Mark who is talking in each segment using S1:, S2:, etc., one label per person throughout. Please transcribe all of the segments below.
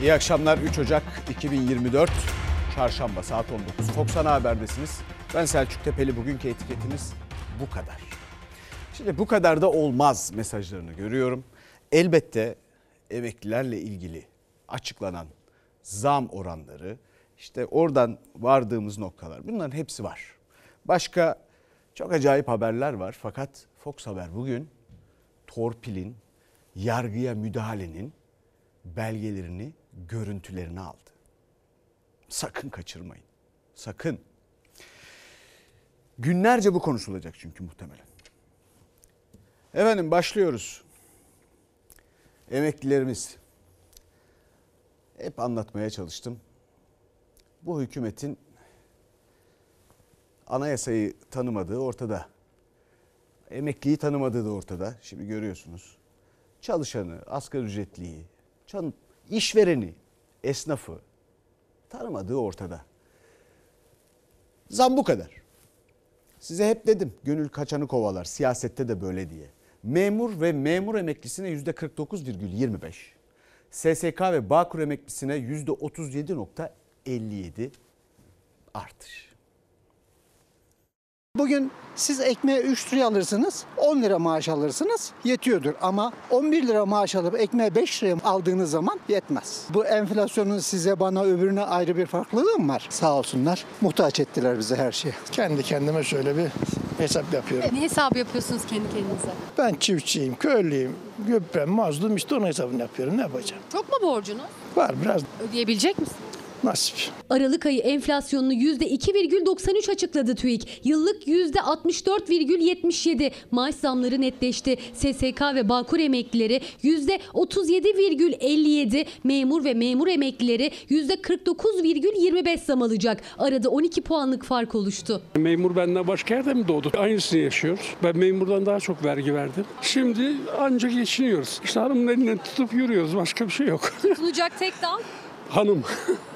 S1: İyi akşamlar 3 Ocak 2024 Çarşamba saat 19 Fox Ana Haber'desiniz. Ben Selçuk Tepeli bugünkü etiketimiz bu kadar. Şimdi bu kadar da olmaz mesajlarını görüyorum. Elbette emeklilerle ilgili açıklanan zam oranları işte oradan vardığımız noktalar bunların hepsi var. Başka çok acayip haberler var fakat Fox Haber bugün torpilin, yargıya müdahalenin belgelerini, görüntülerini aldı. Sakın kaçırmayın. Sakın. Günlerce bu konuşulacak çünkü muhtemelen. Efendim başlıyoruz. Emeklilerimiz. Hep anlatmaya çalıştım. Bu hükümetin anayasayı tanımadığı ortada. Emekliyi tanımadığı da ortada. Şimdi görüyorsunuz. Çalışanı, asgari ücretliyi, işvereni, esnafı tanımadığı ortada. Zam bu kadar. Size hep dedim gönül kaçanı kovalar siyasette de böyle diye. Memur ve memur emeklisine yüzde 49,25. SSK ve Bağkur emeklisine yüzde 37,57 artış.
S2: Bugün siz ekmeğe 3 liraya alırsınız, 10 lira maaş alırsınız yetiyordur. Ama 11 lira maaş alıp ekmeğe 5 liraya aldığınız zaman yetmez. Bu enflasyonun size bana öbürüne ayrı bir farklılığı mı var? Sağ olsunlar. Muhtaç ettiler bize her şeye.
S3: Kendi kendime şöyle bir hesap yapıyorum.
S4: Ne hesabı yapıyorsunuz kendi kendinize?
S3: Ben çiftçiyim, köylüyüm, gübrem, mazlum işte onun hesabını yapıyorum. Ne yapacağım?
S4: Çok mu borcunuz?
S3: Var biraz
S4: Ödeyebilecek misin?
S3: Nasip.
S5: Aralık ayı enflasyonunu %2,93 açıkladı TÜİK. Yıllık %64,77 maaş zamları netleşti. SSK ve Bağkur emeklileri %37,57, memur ve memur emeklileri %49,25 zam alacak. Arada 12 puanlık fark oluştu.
S6: Memur benden başka yerde mi doğdu? Aynısını yaşıyoruz. Ben memurdan daha çok vergi verdim. Şimdi ancak geçiniyoruz. İşte hanımın elinden tutup yürüyoruz. Başka bir şey yok.
S4: Tutunacak tek dal.
S6: Hanım.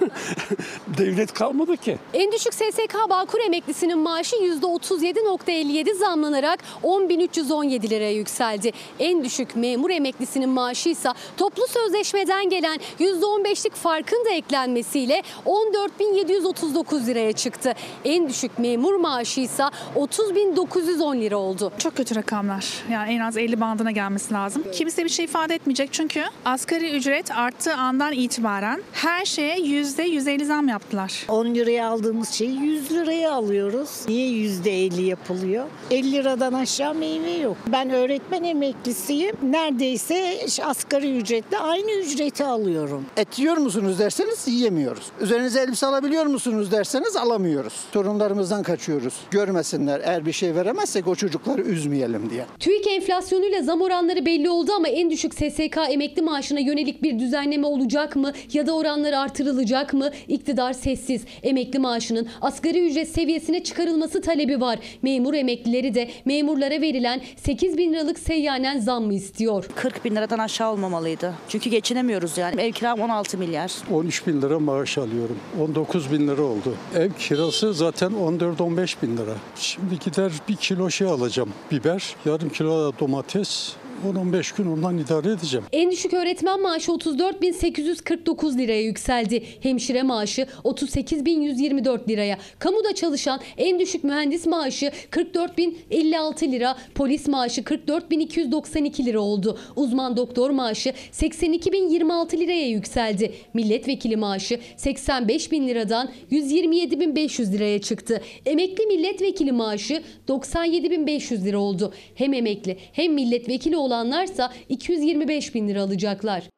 S6: Devlet kalmadı ki.
S4: En düşük SSK Bağkur emeklisinin maaşı %37.57 zamlanarak 10.317 liraya yükseldi. En düşük memur emeklisinin maaşı ise toplu sözleşmeden gelen %15'lik farkın da eklenmesiyle 14.739 liraya çıktı. En düşük memur maaşı ise 30.910 lira oldu.
S7: Çok kötü rakamlar. Yani en az 50 bandına gelmesi lazım. Kimse bir şey ifade etmeyecek çünkü asgari ücret arttığı andan itibaren her şeye %150 zam yaptılar.
S8: 10 liraya aldığımız şeyi 100 liraya alıyoruz. Niye %50 yapılıyor? 50 liradan aşağı meyve yok. Ben öğretmen emeklisiyim. Neredeyse asgari ücretle aynı ücreti alıyorum.
S2: Et yiyor musunuz derseniz yiyemiyoruz. Üzerinize elbise alabiliyor musunuz derseniz alamıyoruz. Torunlarımızdan kaçıyoruz. Görmesinler eğer bir şey veremezsek o çocukları üzmeyelim diye.
S5: TÜİK enflasyonuyla zam oranları belli oldu ama en düşük SSK emekli maaşına yönelik bir düzenleme olacak mı ya da oranlar artırılacak mı? İktidar sessiz. Emekli maaşının asgari ücret seviyesine çıkarılması talebi var. Memur emeklileri de memurlara verilen 8 bin liralık seyyanen zam mı istiyor?
S9: 40 bin liradan aşağı olmamalıydı. Çünkü geçinemiyoruz yani. Ev kiram 16 milyar.
S10: 13 bin lira maaş alıyorum. 19 bin lira oldu. Ev kirası zaten 14-15 bin lira. Şimdi gider bir kilo şey alacağım. Biber, yarım kilo da domates, 10-15 gün ondan idare edeceğim.
S5: En düşük öğretmen maaşı 34.849 liraya yükseldi. Hemşire maaşı 38.124 liraya. Kamuda çalışan en düşük mühendis maaşı 44.056 lira. Polis maaşı 44.292 lira oldu. Uzman doktor maaşı 82.026 liraya yükseldi. Milletvekili maaşı 85.000 liradan 127.500 liraya çıktı. Emekli milletvekili maaşı 97.500 lira oldu. Hem emekli hem milletvekili olanlarsa 225 bin lira alacaklar.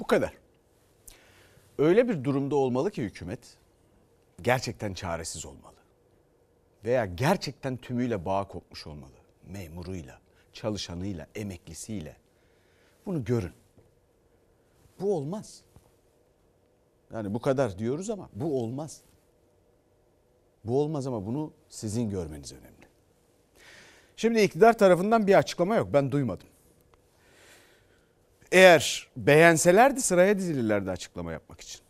S1: Bu kadar. Öyle bir durumda olmalı ki hükümet gerçekten çaresiz olmalı. Veya gerçekten tümüyle bağ kopmuş olmalı. Memuruyla, çalışanıyla, emeklisiyle. Bunu görün. Bu olmaz. Yani bu kadar diyoruz ama bu olmaz. Bu olmaz ama bunu sizin görmeniz önemli. Şimdi iktidar tarafından bir açıklama yok. Ben duymadım. Eğer beğenselerdi sıraya dizilirlerdi açıklama yapmak için.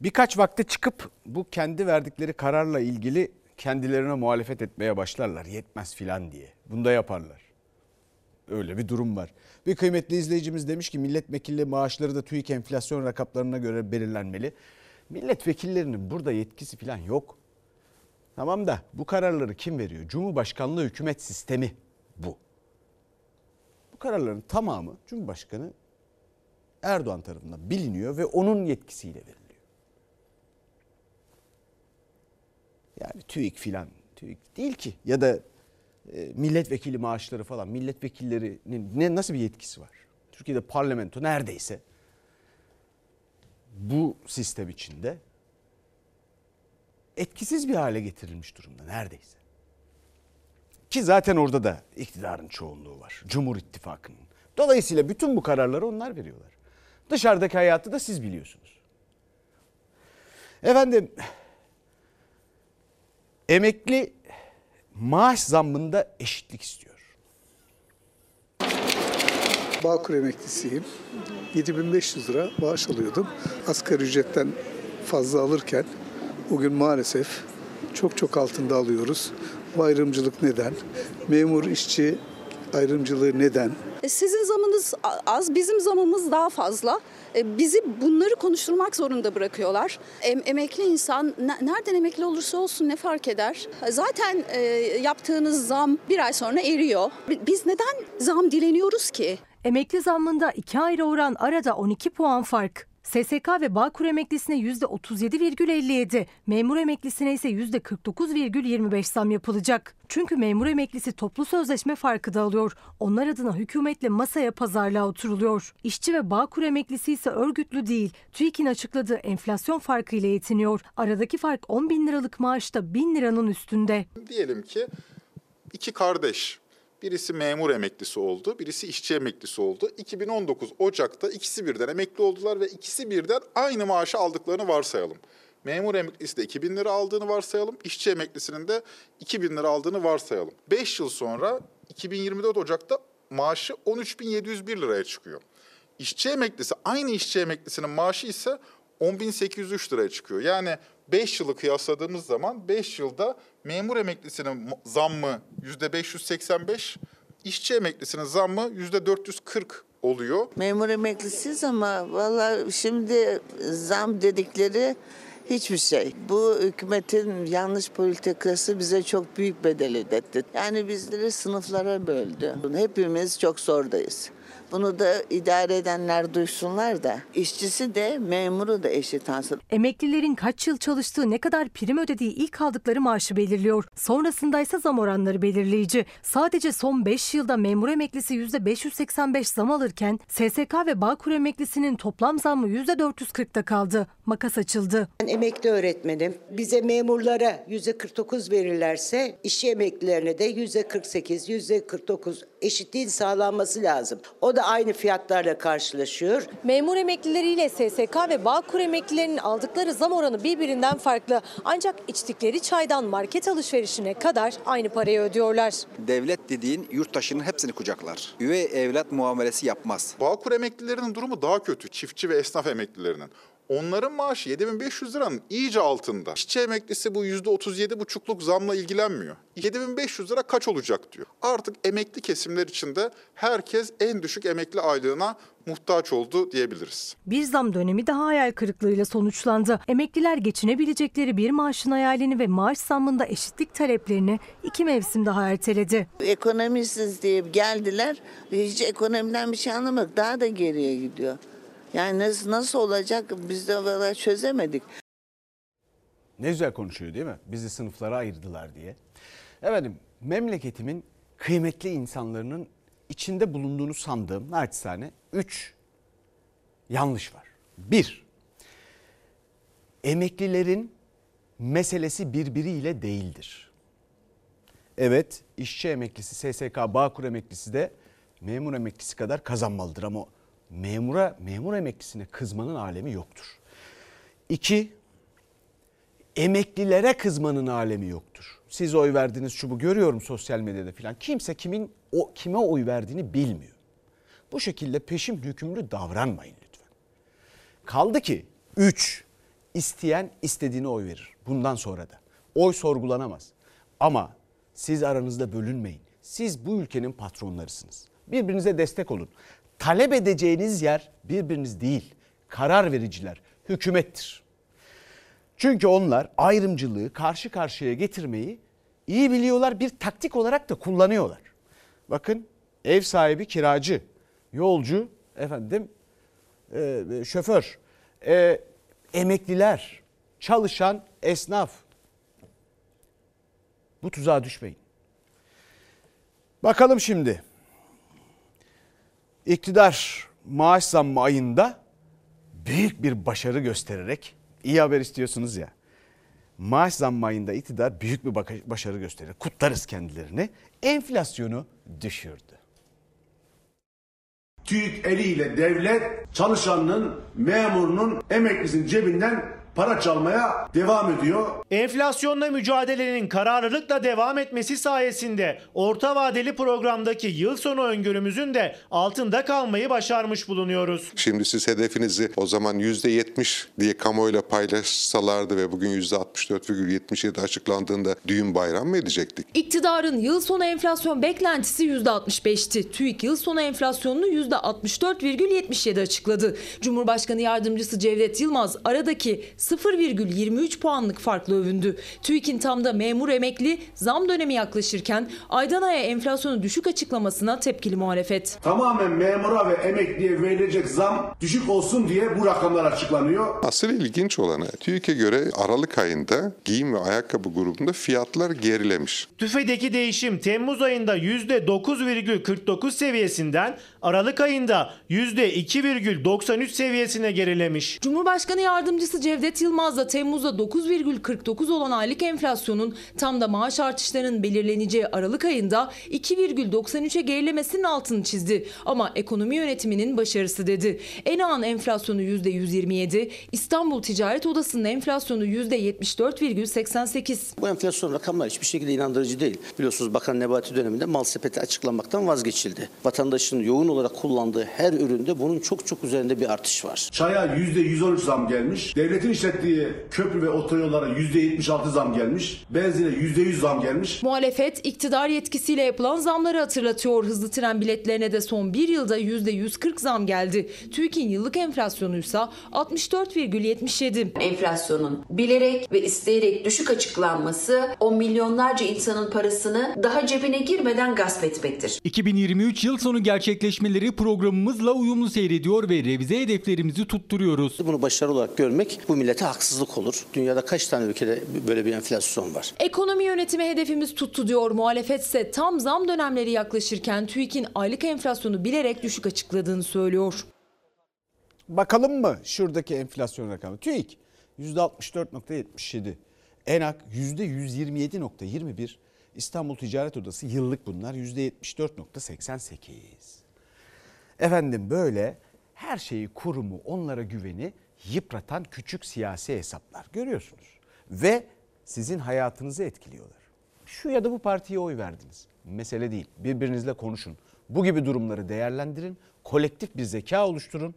S1: Birkaç vakte çıkıp bu kendi verdikleri kararla ilgili kendilerine muhalefet etmeye başlarlar. Yetmez filan diye. Bunu da yaparlar. Öyle bir durum var. Bir kıymetli izleyicimiz demiş ki milletvekili maaşları da TÜİK enflasyon rakamlarına göre belirlenmeli. Milletvekillerinin burada yetkisi falan yok. Tamam da bu kararları kim veriyor? Cumhurbaşkanlığı hükümet sistemi bu. Bu kararların tamamı Cumhurbaşkanı Erdoğan tarafından biliniyor ve onun yetkisiyle veriliyor. Yani TÜİK filan TÜİK değil ki ya da e, milletvekili maaşları falan milletvekillerinin ne nasıl bir yetkisi var? Türkiye'de parlamento neredeyse bu sistem içinde etkisiz bir hale getirilmiş durumda neredeyse. Ki zaten orada da iktidarın çoğunluğu var. Cumhur İttifakı'nın. Dolayısıyla bütün bu kararları onlar veriyorlar. Dışarıdaki hayatı da siz biliyorsunuz. Efendim emekli maaş zammında eşitlik istiyor.
S11: Bağkur emeklisiyim. 7500 lira maaş alıyordum. Asgari ücretten fazla alırken bugün maalesef çok çok altında alıyoruz. Bu ayrımcılık neden? Memur işçi ayrımcılığı neden?
S12: E, Sizin zamınız az, bizim zamımız daha fazla. E, Bizi bunları konuşturmak zorunda bırakıyorlar. Em- emekli insan ne- nereden emekli olursa olsun ne fark eder? Zaten e, yaptığınız zam bir ay sonra eriyor. Bi- Biz neden zam dileniyoruz ki?
S13: Emekli zammında iki ayrı oran arada 12 puan fark. SSK ve Bağkur emeklisine %37,57, memur emeklisine ise %49,25 zam yapılacak. Çünkü memur emeklisi toplu sözleşme farkı da alıyor. Onlar adına hükümetle masaya pazarlığa oturuluyor. İşçi ve Bağkur emeklisi ise örgütlü değil. TÜİK'in açıkladığı enflasyon farkı ile yetiniyor. Aradaki fark 10 bin liralık maaşta 1000 liranın üstünde.
S14: Diyelim ki iki kardeş. Birisi memur emeklisi oldu, birisi işçi emeklisi oldu. 2019 Ocak'ta ikisi birden emekli oldular ve ikisi birden aynı maaşı aldıklarını varsayalım. Memur emeklisi de 2000 lira aldığını varsayalım, işçi emeklisinin de 2000 lira aldığını varsayalım. 5 yıl sonra 2024 Ocak'ta maaşı 13.701 liraya çıkıyor. İşçi emeklisi, aynı işçi emeklisinin maaşı ise 10.803 liraya çıkıyor. Yani 5 yılı kıyasladığımız zaman 5 yılda memur emeklisinin zammı %585, işçi emeklisinin zammı %440 oluyor.
S15: Memur emeklisiyiz ama valla şimdi zam dedikleri hiçbir şey. Bu hükümetin yanlış politikası bize çok büyük bedel ödetti. Yani bizleri sınıflara böldü. Hepimiz çok zordayız. Bunu da idare edenler duysunlar da işçisi de memuru da eşit alsın.
S13: Emeklilerin kaç yıl çalıştığı, ne kadar prim ödediği ilk aldıkları maaşı belirliyor. Sonrasında ise zam oranları belirleyici. Sadece son 5 yılda memur emeklisi %585 zam alırken SSK ve Bağkur emeklisinin toplam zammı %440'da kaldı. Makas açıldı.
S16: Ben emekli öğretmenim. Bize memurlara yüzde 49 verirlerse işçi emeklilerine de yüzde 48, yüzde 49 eşitliğin sağlanması lazım. O da aynı fiyatlarla karşılaşıyor.
S17: Memur emeklileriyle SSK ve Bağkur emeklilerinin aldıkları zam oranı birbirinden farklı. Ancak içtikleri çaydan market alışverişine kadar aynı parayı ödüyorlar.
S18: Devlet dediğin yurttaşının hepsini kucaklar. Üvey evlat muamelesi yapmaz.
S14: Bağkur emeklilerinin durumu daha kötü. Çiftçi ve esnaf emeklilerinin. Onların maaşı 7500 liranın iyice altında. İşçi emeklisi bu %37,5'luk zamla ilgilenmiyor. 7500 lira kaç olacak diyor. Artık emekli kesimler içinde herkes en düşük emekli aylığına muhtaç oldu diyebiliriz.
S13: Bir zam dönemi daha hayal kırıklığıyla sonuçlandı. Emekliler geçinebilecekleri bir maaşın hayalini ve maaş zammında eşitlik taleplerini iki mevsim daha erteledi.
S15: Ekonomisiz diye geldiler. Hiç ekonomiden bir şey anlamadık. Daha da geriye gidiyor. Yani nasıl, nasıl olacak biz de valla çözemedik.
S1: Ne güzel konuşuyor değil mi? Bizi sınıflara ayırdılar diye. Efendim memleketimin kıymetli insanların içinde bulunduğunu sandığım naçizane 3 yanlış var. 1. Emeklilerin meselesi birbiriyle değildir. Evet işçi emeklisi, SSK, Bağkur emeklisi de memur emeklisi kadar kazanmalıdır ama memura, memur emeklisine kızmanın alemi yoktur. İki, emeklilere kızmanın alemi yoktur. Siz oy verdiniz şu bu görüyorum sosyal medyada filan. Kimse kimin o kime oy verdiğini bilmiyor. Bu şekilde peşin hükümlü davranmayın lütfen. Kaldı ki 3 isteyen istediğine oy verir. Bundan sonra da. Oy sorgulanamaz. Ama siz aranızda bölünmeyin. Siz bu ülkenin patronlarısınız. Birbirinize destek olun. Talep edeceğiniz yer birbiriniz değil. Karar vericiler, hükümettir. Çünkü onlar ayrımcılığı karşı karşıya getirmeyi iyi biliyorlar. Bir taktik olarak da kullanıyorlar. Bakın ev sahibi kiracı, yolcu, efendim e, şoför, e, emekliler, çalışan esnaf. Bu tuzağa düşmeyin. Bakalım şimdi. İktidar maaş zammı ayında büyük bir başarı göstererek iyi haber istiyorsunuz ya. Maaş zammı ayında iktidar büyük bir başarı gösterir. Kutlarız kendilerini. Enflasyonu düşürdü.
S19: TÜİK eliyle devlet çalışanının, memurunun, emeklisinin cebinden para çalmaya devam ediyor.
S20: Enflasyonla mücadelenin kararlılıkla devam etmesi sayesinde orta vadeli programdaki yıl sonu öngörümüzün de altında kalmayı başarmış bulunuyoruz.
S21: Şimdi siz hedefinizi o zaman %70 diye kamuoyuyla paylaşsalardı ve bugün %64,77 açıklandığında düğün bayram mı edecektik?
S22: İktidarın yıl sonu enflasyon beklentisi %65'ti. TÜİK yıl sonu enflasyonunu %64,77 açıkladı. Cumhurbaşkanı Yardımcısı Cevdet Yılmaz aradaki 0,23 puanlık farklı övündü. TÜİK'in tam da memur emekli zam dönemi yaklaşırken aydan aya enflasyonu düşük açıklamasına tepkili muhalefet.
S19: Tamamen memura ve emekliye verilecek zam düşük olsun diye bu rakamlar açıklanıyor.
S21: Asıl ilginç olanı TÜİK'e göre Aralık ayında giyim ve ayakkabı grubunda fiyatlar gerilemiş.
S20: TÜFE'deki değişim Temmuz ayında %9,49 seviyesinden Aralık ayında %2,93 seviyesine gerilemiş.
S22: Cumhurbaşkanı Yardımcısı Cevdet Yılmaz da Temmuz'da 9,49 olan aylık enflasyonun tam da maaş artışlarının belirleneceği Aralık ayında 2,93'e gerilemesinin altını çizdi. Ama ekonomi yönetiminin başarısı dedi. ENA'nın enflasyonu %127, İstanbul Ticaret Odası'nın enflasyonu %74,88.
S23: Bu enflasyon rakamlar hiçbir şekilde inandırıcı değil. Biliyorsunuz Bakan Nebati döneminde mal sepeti açıklamaktan vazgeçildi. Vatandaşın yoğun olarak kullandığı her üründe bunun çok çok üzerinde bir artış var.
S19: Çaya %113 zam gelmiş. Devletin işlettiği köprü ve otoyollara %76 zam gelmiş. Benzine %100 zam gelmiş.
S22: Muhalefet iktidar yetkisiyle yapılan zamları hatırlatıyor. Hızlı tren biletlerine de son bir yılda %140 zam geldi. TÜİK'in yıllık enflasyonuysa 64,77.
S24: Enflasyonun bilerek ve isteyerek düşük açıklanması o milyonlarca insanın parasını daha cebine girmeden gasp etmektir.
S25: 2023 yıl sonu gerçekleşmeleri programımızla uyumlu seyrediyor ve revize hedeflerimizi tutturuyoruz.
S23: Bunu başarı olarak görmek bu millete haksızlık olur. Dünyada kaç tane ülkede böyle bir enflasyon var?
S22: Ekonomi yönetimi hedefimiz tuttu diyor. Muhalefet ise tam zam dönemleri yaklaşırken TÜİK'in aylık enflasyonu bilerek düşük açıkladığını söylüyor.
S1: Bakalım mı şuradaki enflasyon rakamı? TÜİK %64.77. ENAK %127.21. İstanbul Ticaret Odası yıllık bunlar %74.88. Efendim böyle her şeyi kurumu onlara güveni yıpratan küçük siyasi hesaplar görüyorsunuz. Ve sizin hayatınızı etkiliyorlar. Şu ya da bu partiye oy verdiniz. Mesele değil. Birbirinizle konuşun. Bu gibi durumları değerlendirin. Kolektif bir zeka oluşturun.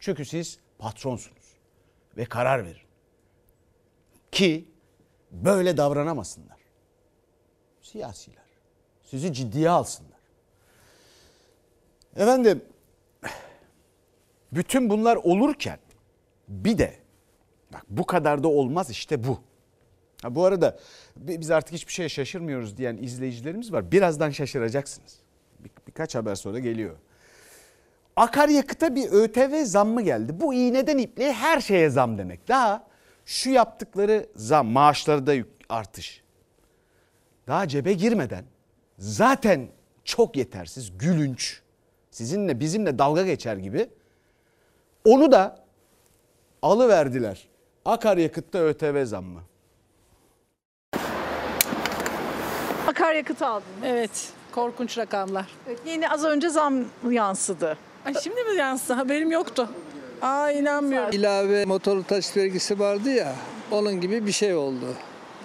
S1: Çünkü siz patronsunuz. Ve karar verin. Ki böyle davranamasınlar. Siyasiler. Sizi ciddiye alsınlar. Efendim bütün bunlar olurken bir de bak bu kadar da olmaz işte bu. Ha, bu arada biz artık hiçbir şeye şaşırmıyoruz diyen izleyicilerimiz var. Birazdan şaşıracaksınız. Bir, birkaç haber sonra geliyor. Akaryakıta bir ÖTV zammı geldi. Bu iğneden ipliğe her şeye zam demek. Daha şu yaptıkları zam, maaşları da artış. Daha cebe girmeden zaten çok yetersiz, gülünç, sizinle bizimle dalga geçer gibi onu da alıverdiler. Akaryakıtta ÖTV zammı.
S26: Akaryakıt aldınız. Evet. Korkunç rakamlar. Yeni az önce zam yansıdı. Ay şimdi mi yansıdı? Haberim yoktu. Aa inanmıyorum.
S27: İlave motorlu taşıt vergisi vardı ya onun gibi bir şey oldu.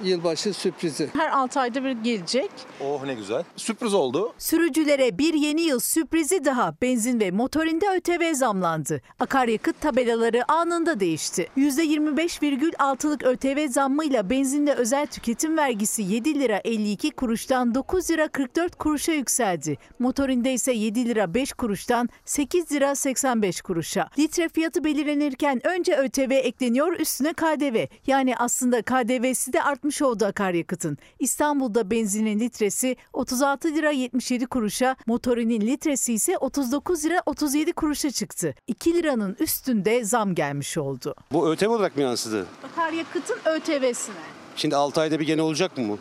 S11: Yılbaşı sürprizi.
S26: Her 6 ayda bir gelecek.
S28: Oh ne güzel. Sürpriz oldu.
S29: Sürücülere bir yeni yıl sürprizi daha. Benzin ve motorinde ÖTV zamlandı. Akaryakıt tabelaları anında değişti. %25,6'lık ÖTV zammıyla benzinde özel tüketim vergisi 7 lira 52 kuruştan 9 lira 44 kuruşa yükseldi. Motorinde ise 7 lira 5 kuruştan 8 lira 85 kuruşa. Litre fiyatı belirlenirken önce ÖTV ekleniyor üstüne KDV. Yani aslında KDV'si de artmış oldu akaryakıtın. İstanbul'da benzinin litresi 36 lira 77 kuruşa, motorinin litresi ise 39 lira 37 kuruşa çıktı. 2 liranın üstünde zam gelmiş oldu.
S28: Bu ÖTV olarak mı yansıdı?
S26: Akaryakıtın ÖTV'sine
S28: Şimdi 6 ayda bir gene olacak mı bu?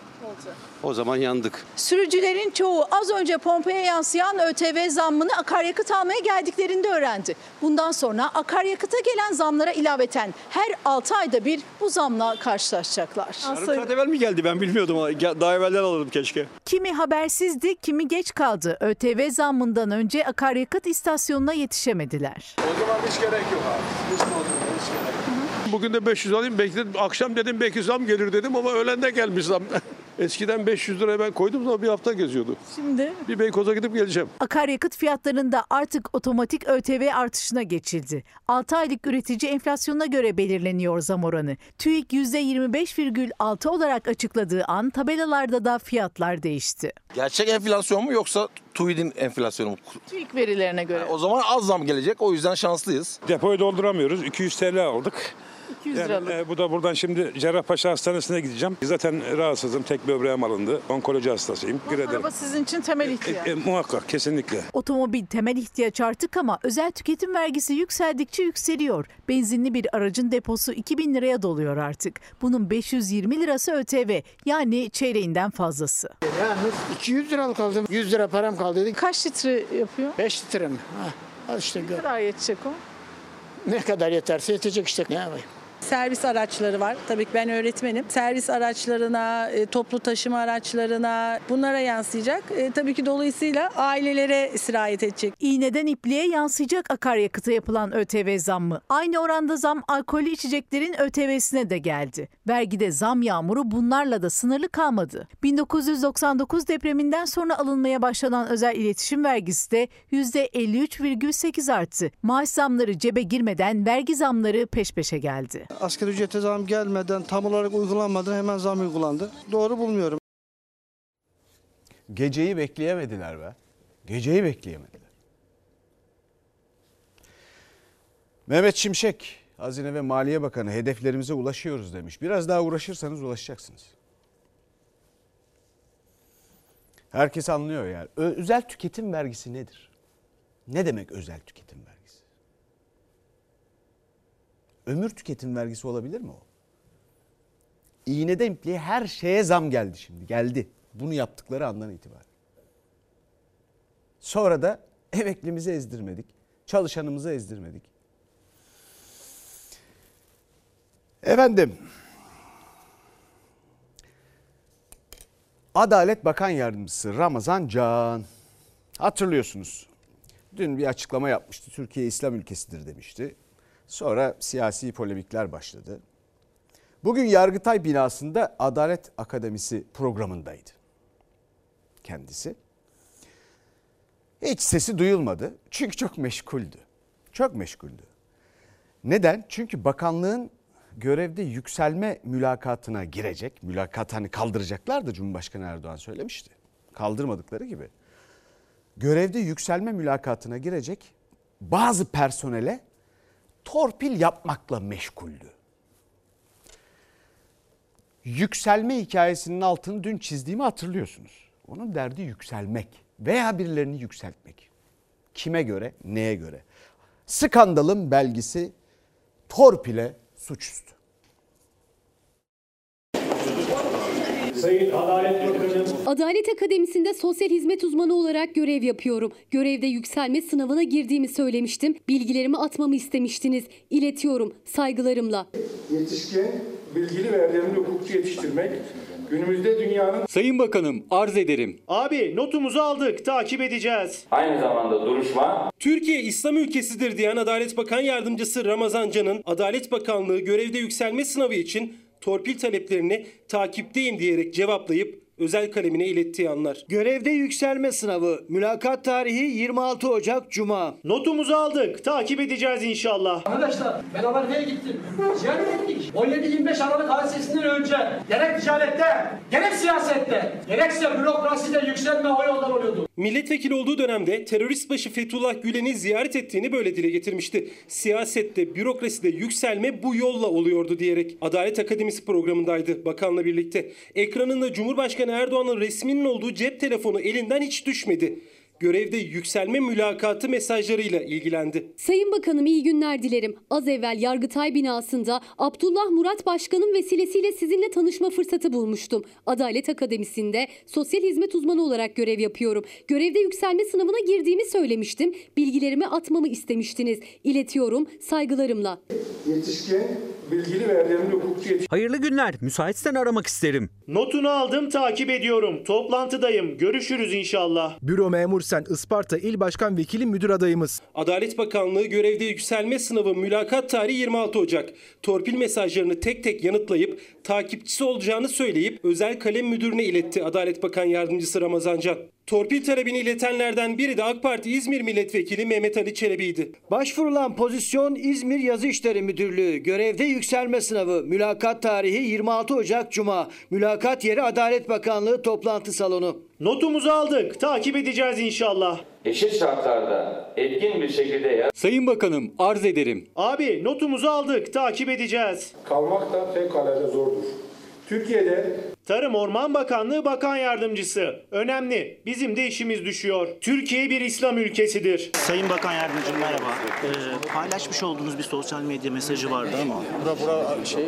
S28: O zaman yandık.
S26: Sürücülerin çoğu az önce pompaya yansıyan ÖTV zammını akaryakıt almaya geldiklerinde öğrendi. Bundan sonra akaryakıta gelen zamlara ilaveten her 6 ayda bir bu zamla karşılaşacaklar.
S28: Yarım saat evvel mi geldi ben bilmiyordum. Daha evvelden alırdım keşke.
S29: Kimi habersizdi, kimi geç kaldı. ÖTV zammından önce akaryakıt istasyonuna yetişemediler.
S30: O zaman hiç gerek yok abi. Hiç doldurmaya hiç gerek yok. Bugün de 500 alayım. Bekledim. Akşam dedim belki zam gelir dedim ama öğlende gelmiş zam. Eskiden 500 liraya ben koydum zaman bir hafta geziyordu.
S26: Şimdi?
S30: Bir Beykoz'a gidip geleceğim.
S29: Akaryakıt fiyatlarında artık otomatik ÖTV artışına geçildi. 6 aylık üretici enflasyonuna göre belirleniyor zam oranı. TÜİK %25,6 olarak açıkladığı an tabelalarda da fiyatlar değişti.
S28: Gerçek enflasyon mu yoksa TÜİK'in enflasyonu mu?
S26: TÜİK verilerine göre.
S28: O zaman az zam gelecek. O yüzden şanslıyız.
S31: Depoyu dolduramıyoruz. 200 TL aldık.
S26: 200
S31: Yani,
S26: liralık.
S31: e, bu da buradan şimdi Cerrahpaşa Hastanesi'ne gideceğim. Zaten rahatsızım. Tek böbreğim alındı. Onkoloji hastasıyım. Girelim.
S26: Araba sizin için temel ihtiyaç.
S31: E, muhakkak kesinlikle.
S29: Otomobil temel ihtiyaç artık ama özel tüketim vergisi yükseldikçe yükseliyor. Benzinli bir aracın deposu 2000 liraya doluyor artık. Bunun 520 lirası ÖTV yani çeyreğinden fazlası.
S32: Yalnız 200 liralık aldım. 100 lira param kaldı.
S26: Kaç litre yapıyor?
S32: 5 litre mi? Ha, al işte
S26: Ne
S32: gör.
S26: kadar yetecek o?
S32: Ne kadar yeterse yetecek işte. Ne yapayım?
S33: Servis araçları var. Tabii ki ben öğretmenim. Servis araçlarına, e, toplu taşıma araçlarına bunlara yansıyacak. E, tabii ki dolayısıyla ailelere sirayet edecek.
S29: İğneden ipliğe yansıyacak akaryakıta yapılan ÖTV zammı. Aynı oranda zam alkollü içeceklerin ÖTV'sine de geldi. Vergide zam yağmuru bunlarla da sınırlı kalmadı. 1999 depreminden sonra alınmaya başlanan özel iletişim vergisi de %53,8 arttı. Maaş zamları cebe girmeden vergi zamları peş peşe geldi.
S27: Asgari ücrete zam gelmeden, tam olarak uygulanmadan hemen zam uygulandı. Doğru bulmuyorum.
S1: Geceyi bekleyemediler be. Geceyi bekleyemediler. Mehmet Şimşek, Hazine ve Maliye Bakanı hedeflerimize ulaşıyoruz demiş. Biraz daha uğraşırsanız ulaşacaksınız. Herkes anlıyor yani. Özel tüketim vergisi nedir? Ne demek özel tüketim vergisi? Ömür tüketim vergisi olabilir mi o? İğneden ipliğe her şeye zam geldi şimdi. Geldi. Bunu yaptıkları andan itibaren. Sonra da emeklimizi ezdirmedik. Çalışanımızı ezdirmedik. Efendim. Adalet Bakan Yardımcısı Ramazan Can. Hatırlıyorsunuz. Dün bir açıklama yapmıştı. Türkiye İslam ülkesidir demişti. Sonra siyasi polemikler başladı. Bugün Yargıtay binasında Adalet Akademisi programındaydı kendisi. Hiç sesi duyulmadı. Çünkü çok meşguldü. Çok meşguldü. Neden? Çünkü bakanlığın görevde yükselme mülakatına girecek. Mülakat hani kaldıracaklardı Cumhurbaşkanı Erdoğan söylemişti. Kaldırmadıkları gibi. Görevde yükselme mülakatına girecek bazı personele torpil yapmakla meşguldü. Yükselme hikayesinin altını dün çizdiğimi hatırlıyorsunuz. Onun derdi yükselmek veya birilerini yükseltmek. Kime göre, neye göre? Skandalın belgisi torpile suçüstü.
S34: Sayın Adalet Bakanı
S5: Adalet Akademisi'nde sosyal hizmet uzmanı olarak görev yapıyorum. Görevde yükselme sınavına girdiğimi söylemiştim. Bilgilerimi atmamı istemiştiniz. İletiyorum saygılarımla.
S34: yetişkin, bilgili ve erdemli hukukçu yetiştirmek günümüzde dünyanın
S25: Sayın Bakanım arz ederim.
S20: Abi notumuzu aldık takip edeceğiz.
S35: Aynı zamanda duruşma
S36: Türkiye İslam ülkesidir diyen Adalet Bakan Yardımcısı Ramazan Can'ın Adalet Bakanlığı görevde yükselme sınavı için
S37: torpil taleplerini takipteyim diyerek cevaplayıp özel kalemine ilettiği anlar.
S38: Görevde yükselme sınavı. Mülakat tarihi 26 Ocak Cuma.
S20: Notumuzu aldık. Takip edeceğiz inşallah.
S39: Arkadaşlar ben Amerika'ya gittim. Ziyaret ettik. 17-25 Aralık hadisesinden önce gerek ticarette, gerek siyasette, gerekse bürokraside yükselme o yoldan oluyordu.
S37: Milletvekili olduğu dönemde terörist başı Fethullah Gülen'i ziyaret ettiğini böyle dile getirmişti. Siyasette, bürokraside yükselme bu yolla oluyordu diyerek. Adalet Akademisi programındaydı bakanla birlikte. Ekranında Cumhurbaşkanı Erdoğan'ın resminin olduğu cep telefonu elinden hiç düşmedi. Görevde yükselme mülakatı mesajlarıyla ilgilendi.
S5: Sayın Bakanım iyi günler dilerim. Az evvel Yargıtay binasında Abdullah Murat Başkan'ın vesilesiyle sizinle tanışma fırsatı bulmuştum. Adalet Akademisi'nde sosyal hizmet uzmanı olarak görev yapıyorum. Görevde yükselme sınavına girdiğimi söylemiştim. Bilgilerimi atmamı istemiştiniz. İletiyorum saygılarımla.
S34: Yetişkin, bilgili ve erdemli hukukçu yetişkin.
S40: Hayırlı günler. Müsaitsen aramak isterim.
S20: Notunu aldım takip ediyorum. Toplantıdayım. Görüşürüz inşallah.
S41: Büro memur sen Isparta İl Başkan Vekili Müdür adayımız.
S37: Adalet Bakanlığı görevde yükselme sınavı mülakat tarihi 26 Ocak. Torpil mesajlarını tek tek yanıtlayıp takipçisi olacağını söyleyip özel kalem müdürüne iletti Adalet Bakan Yardımcısı Ramazan Can. Torpil talebini iletenlerden biri de AK Parti İzmir Milletvekili Mehmet Ali Çelebi'ydi.
S38: Başvurulan pozisyon İzmir Yazı İşleri Müdürlüğü. Görevde yükselme sınavı. Mülakat tarihi 26 Ocak Cuma. Mülakat yeri Adalet Bakanlığı toplantı salonu.
S20: Notumuzu aldık. Takip edeceğiz inşallah.
S42: Eşit şartlarda etkin bir şekilde yer
S25: Sayın Bakanım arz ederim.
S20: Abi notumuzu aldık. Takip edeceğiz.
S34: Kalmak da fevkalade zordur. Türkiye'de
S20: Tarım Orman Bakanlığı Bakan Yardımcısı. Önemli. Bizim de işimiz düşüyor. Türkiye bir İslam ülkesidir.
S43: Sayın Bakan Yardımcım merhaba. Ee, paylaşmış olduğunuz bir sosyal medya mesajı vardı ama
S1: Bura bura şey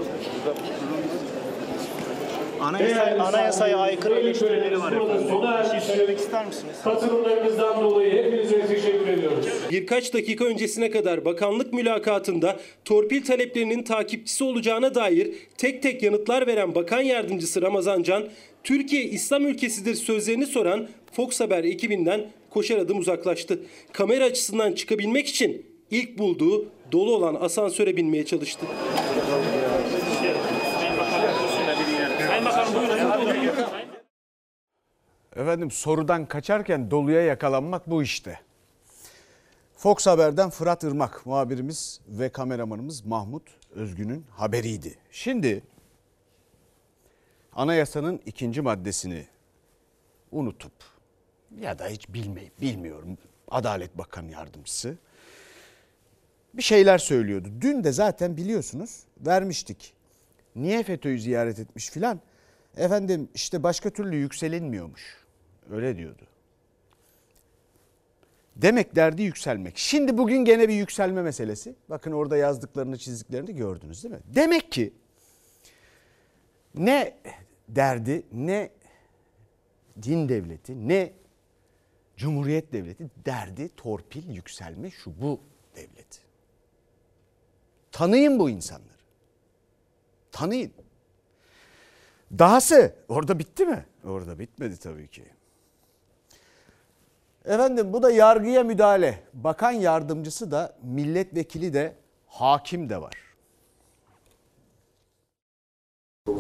S43: anayasa, anayasaya aykırı eleştirileri var efendim. Bir şey söylemek ister misiniz?
S34: katılımlarınızdan dolayı hepinize teşekkür ediyoruz.
S37: Birkaç dakika öncesine kadar bakanlık mülakatında torpil taleplerinin takipçisi olacağına dair tek tek yanıtlar veren Bakan Yardımcısı Ramazan Can, Türkiye İslam ülkesidir sözlerini soran Fox Haber ekibinden koşar adım uzaklaştı. Kamera açısından çıkabilmek için ilk bulduğu dolu olan asansöre binmeye çalıştı.
S43: Sayın Bakan buyurun.
S1: Efendim sorudan kaçarken doluya yakalanmak bu işte. Fox Haber'den Fırat Irmak muhabirimiz ve kameramanımız Mahmut Özgün'ün haberiydi. Şimdi anayasanın ikinci maddesini unutup ya da hiç bilmeyip bilmiyorum Adalet Bakanı Yardımcısı bir şeyler söylüyordu. Dün de zaten biliyorsunuz vermiştik. Niye FETÖ'yü ziyaret etmiş filan? Efendim işte başka türlü yükselinmiyormuş. Öyle diyordu. Demek derdi yükselmek. Şimdi bugün gene bir yükselme meselesi. Bakın orada yazdıklarını çizdiklerini gördünüz değil mi? Demek ki ne derdi ne din devleti ne cumhuriyet devleti derdi torpil yükselme şu bu devleti. Tanıyın bu insanları. Tanıyın. Dahası orada bitti mi? Orada bitmedi tabii ki. Efendim bu da yargıya müdahale. Bakan yardımcısı da milletvekili de hakim de var.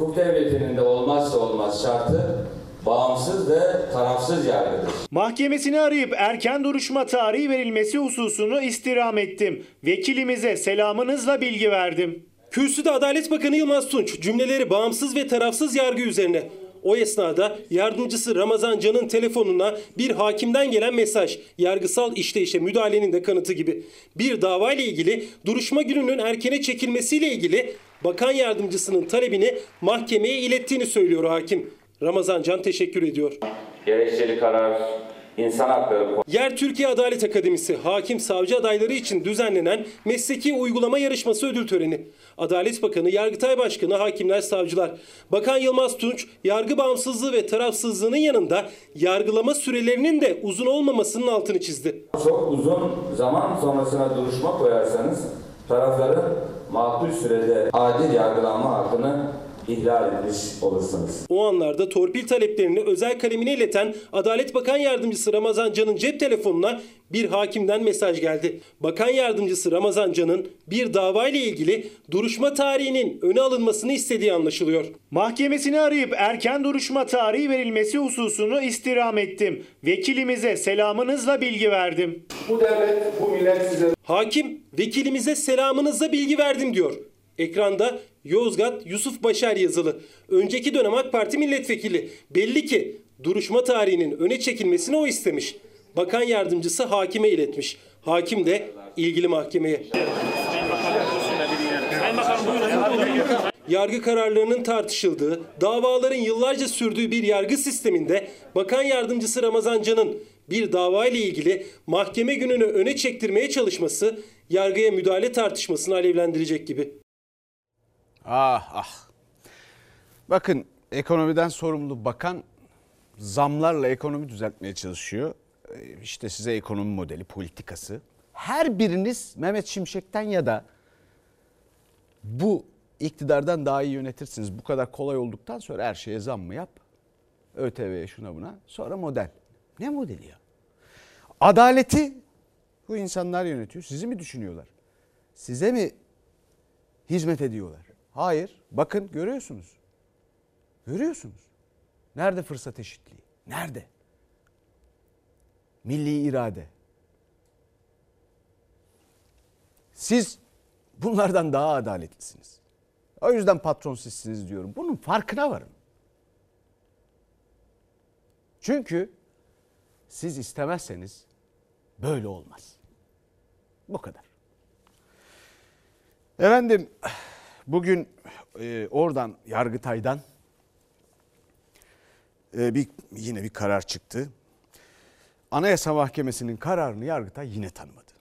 S42: hukuk devletinin de olmazsa olmaz şartı bağımsız ve tarafsız yargıdır.
S20: Mahkemesini arayıp erken duruşma tarihi verilmesi hususunu istirham ettim. Vekilimize selamınızla bilgi verdim.
S37: Kürsüde Adalet Bakanı Yılmaz Tunç cümleleri bağımsız ve tarafsız yargı üzerine. O esnada yardımcısı Ramazan Can'ın telefonuna bir hakimden gelen mesaj, yargısal işleyişe müdahalenin de kanıtı gibi. Bir dava ile ilgili duruşma gününün erkene çekilmesiyle ilgili bakan yardımcısının talebini mahkemeye ilettiğini söylüyor hakim. Ramazan Can teşekkür ediyor.
S42: Gerekçeli karar, insan hakları
S37: Yer Türkiye Adalet Akademisi hakim savcı adayları için düzenlenen mesleki uygulama yarışması ödül töreni. Adalet Bakanı, Yargıtay Başkanı, hakimler, savcılar. Bakan Yılmaz Tunç, yargı bağımsızlığı ve tarafsızlığının yanında yargılama sürelerinin de uzun olmamasının altını çizdi.
S42: çok uzun zaman sonrasına duruşma koyarsanız tarafların makul sürede adil yargılanma hakkını ihlal etmiş olursunuz.
S37: O anlarda torpil taleplerini özel kalemine ileten Adalet Bakan Yardımcısı Ramazan Can'ın cep telefonuna bir hakimden mesaj geldi. Bakan Yardımcısı Ramazan Can'ın bir davayla ilgili duruşma tarihinin öne alınmasını istediği anlaşılıyor.
S20: Mahkemesini arayıp erken duruşma tarihi verilmesi hususunu istirham ettim. Vekilimize selamınızla bilgi verdim.
S34: Bu devlet, bu millet size
S37: Hakim vekilimize selamınızla bilgi verdim diyor. Ekranda Yozgat Yusuf Başar yazılı. Önceki dönem AK Parti milletvekili. Belli ki duruşma tarihinin öne çekilmesini o istemiş. Bakan yardımcısı hakime iletmiş. Hakim de ilgili mahkemeye. Yargı kararlarının tartışıldığı, davaların yıllarca sürdüğü bir yargı sisteminde Bakan Yardımcısı Ramazan Can'ın bir dava ile ilgili mahkeme gününü öne çektirmeye çalışması yargıya müdahale tartışmasını alevlendirecek gibi.
S1: Ah ah. Bakın ekonomiden sorumlu bakan zamlarla ekonomi düzeltmeye çalışıyor. Ee, İşte size ekonomi modeli, politikası. Her biriniz Mehmet Şimşek'ten ya da bu iktidardan daha iyi yönetirsiniz. Bu kadar kolay olduktan sonra her şeye zam mı yap? ÖTV'ye şuna buna. Sonra model. Ne modeli ya? Adaleti bu insanlar yönetiyor. Sizi mi düşünüyorlar? Size mi hizmet ediyorlar? Hayır. Bakın görüyorsunuz. Görüyorsunuz. Nerede fırsat eşitliği? Nerede? Milli irade. Siz bunlardan daha adaletlisiniz. O yüzden patron sizsiniz diyorum. Bunun farkına varın. Çünkü siz istemezseniz böyle olmaz. Bu kadar. Efendim bugün e, oradan Yargıtay'dan e, bir yine bir karar çıktı. Anayasa Mahkemesi'nin kararını Yargıtay yine tanımadı.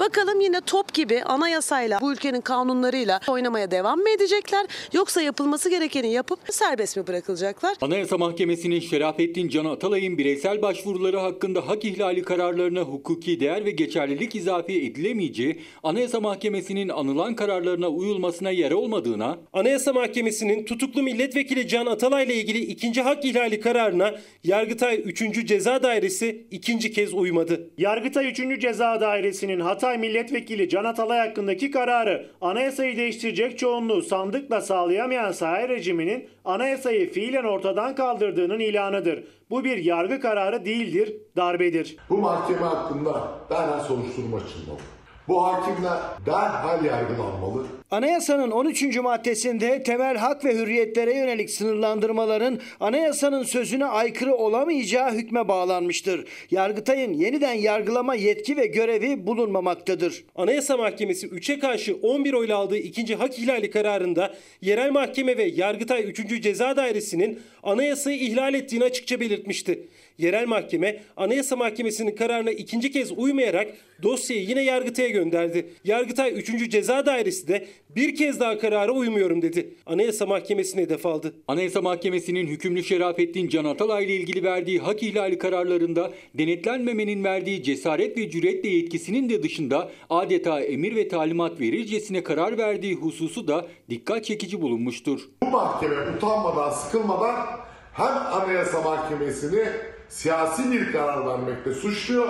S44: Bakalım yine top gibi anayasayla, bu ülkenin kanunlarıyla oynamaya devam mı edecekler? Yoksa yapılması gerekeni yapıp serbest mi bırakılacaklar?
S25: Anayasa Mahkemesi'nin Şerafettin Can Atalay'ın bireysel başvuruları hakkında hak ihlali kararlarına hukuki değer ve geçerlilik izafe edilemeyeceği, Anayasa Mahkemesi'nin anılan kararlarına uyulmasına yer olmadığına,
S37: Anayasa Mahkemesi'nin tutuklu milletvekili Can Atalay ile ilgili ikinci hak ihlali kararına Yargıtay 3. Ceza Dairesi ikinci kez uymadı.
S20: Yargıtay 3. Ceza Dairesi'nin Hatay Milletvekili Can Atalay hakkındaki kararı anayasayı değiştirecek çoğunluğu sandıkla sağlayamayan saray rejiminin anayasayı fiilen ortadan kaldırdığının ilanıdır. Bu bir yargı kararı değildir, darbedir.
S45: Bu mahkeme hakkında derhal soruşturma açılmalı. Bu hakimler derhal yargılanmalı.
S38: Anayasanın 13. maddesinde temel hak ve hürriyetlere yönelik sınırlandırmaların anayasanın sözüne aykırı olamayacağı hükme bağlanmıştır. Yargıtay'ın yeniden yargılama yetki ve görevi bulunmamaktadır.
S37: Anayasa Mahkemesi 3'e karşı 11 oyla aldığı ikinci hak ihlali kararında yerel mahkeme ve Yargıtay 3. Ceza Dairesi'nin anayasayı ihlal ettiğini açıkça belirtmişti. Yerel mahkeme Anayasa Mahkemesi'nin kararına ikinci kez uymayarak dosyayı yine Yargıtay'a gönderdi. Yargıtay 3. Ceza Dairesi de bir kez daha karara uymuyorum dedi. Anayasa Mahkemesi'ne hedef aldı.
S25: Anayasa Mahkemesi'nin hükümlü Şerafettin Can Atalay ile ilgili verdiği hak ihlali kararlarında denetlenmemenin verdiği cesaret ve cüretle yetkisinin de dışında adeta emir ve talimat verircesine karar verdiği hususu da dikkat çekici bulunmuştur.
S45: Bu mahkeme utanmadan, sıkılmadan hem Anayasa Mahkemesi'ni siyasi bir karar vermekte suçluyor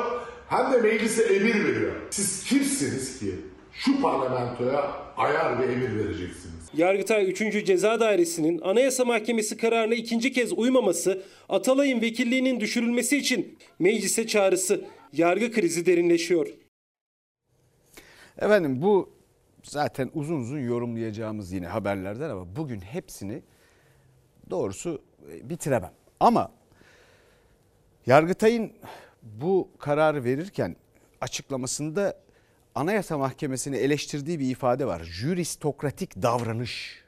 S45: hem de meclise emir veriyor. Siz kimsiniz ki şu parlamentoya ayar ve emir vereceksiniz?
S37: Yargıtay 3. Ceza Dairesi'nin Anayasa Mahkemesi kararına ikinci kez uymaması, Atalay'ın vekilliğinin düşürülmesi için meclise çağrısı. Yargı krizi derinleşiyor.
S1: Efendim bu zaten uzun uzun yorumlayacağımız yine haberlerden ama bugün hepsini doğrusu e, bitiremem. Ama Yargıtay'ın bu kararı verirken açıklamasında Anayasa Mahkemesi'ni eleştirdiği bir ifade var. Jüristokratik davranış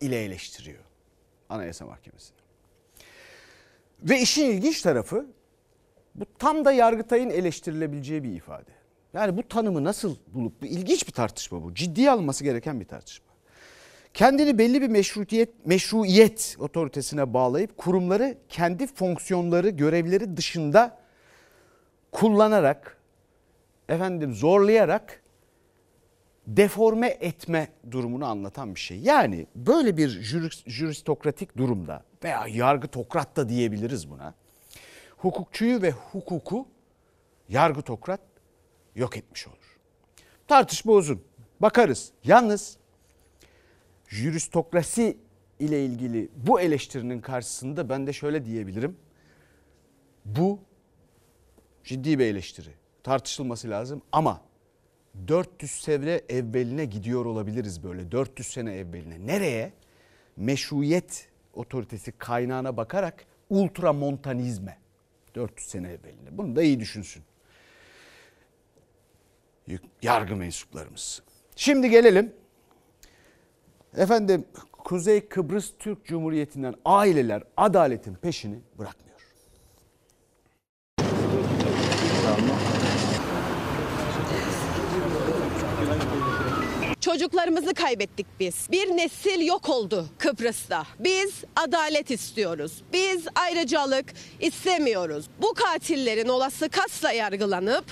S1: ile eleştiriyor Anayasa Mahkemesi'ni. Ve işin ilginç tarafı bu tam da Yargıtay'ın eleştirilebileceği bir ifade. Yani bu tanımı nasıl bulup bu ilginç bir tartışma bu. Ciddiye alınması gereken bir tartışma. Kendini belli bir meşrutiyet meşruiyet otoritesine bağlayıp kurumları kendi fonksiyonları, görevleri dışında kullanarak efendim zorlayarak deforme etme durumunu anlatan bir şey. Yani böyle bir jüris- jüristokratik durumda veya yargıtokrat da diyebiliriz buna. Hukukçuyu ve hukuku yargıtokrat yok etmiş olur. Tartışma uzun. Bakarız. Yalnız jüristokrasi ile ilgili bu eleştirinin karşısında ben de şöyle diyebilirim. Bu ciddi bir eleştiri. Tartışılması lazım ama 400 sene evveline gidiyor olabiliriz böyle 400 sene evveline. Nereye? Meşruiyet otoritesi kaynağına bakarak ultramontanizme 400 sene evveline. Bunu da iyi düşünsün. Yargı mensuplarımız. Şimdi gelelim. Efendim Kuzey Kıbrıs Türk Cumhuriyeti'nden aileler adaletin peşini bırakmıyor.
S46: Çocuklarımızı kaybettik biz. Bir nesil yok oldu Kıbrıs'ta. Biz adalet istiyoruz. Biz ayrıcalık istemiyoruz. Bu katillerin olası kasla yargılanıp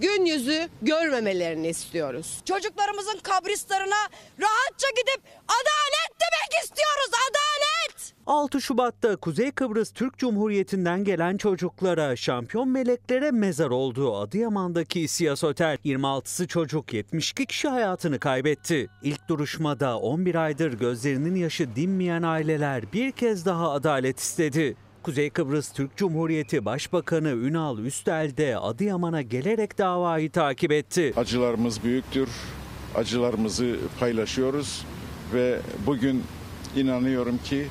S46: gün yüzü görmemelerini istiyoruz.
S47: Çocuklarımızın kabristanına rahatça gidip adalet demek istiyoruz. Adalet!
S40: 6 Şubat'ta Kuzey Kıbrıs Türk Cumhuriyeti'nden gelen çocuklara, şampiyon meleklere mezar olduğu Adıyaman'daki İSİAS Otel 26'sı çocuk 72 kişi hayatını kaybetti. İlk duruşmada 11 aydır gözlerinin yaşı dinmeyen aileler bir kez daha adalet istedi. Kuzey Kıbrıs Türk Cumhuriyeti Başbakanı Ünal Üstel de Adıyaman'a gelerek davayı takip etti.
S48: Acılarımız büyüktür. Acılarımızı paylaşıyoruz ve bugün inanıyorum ki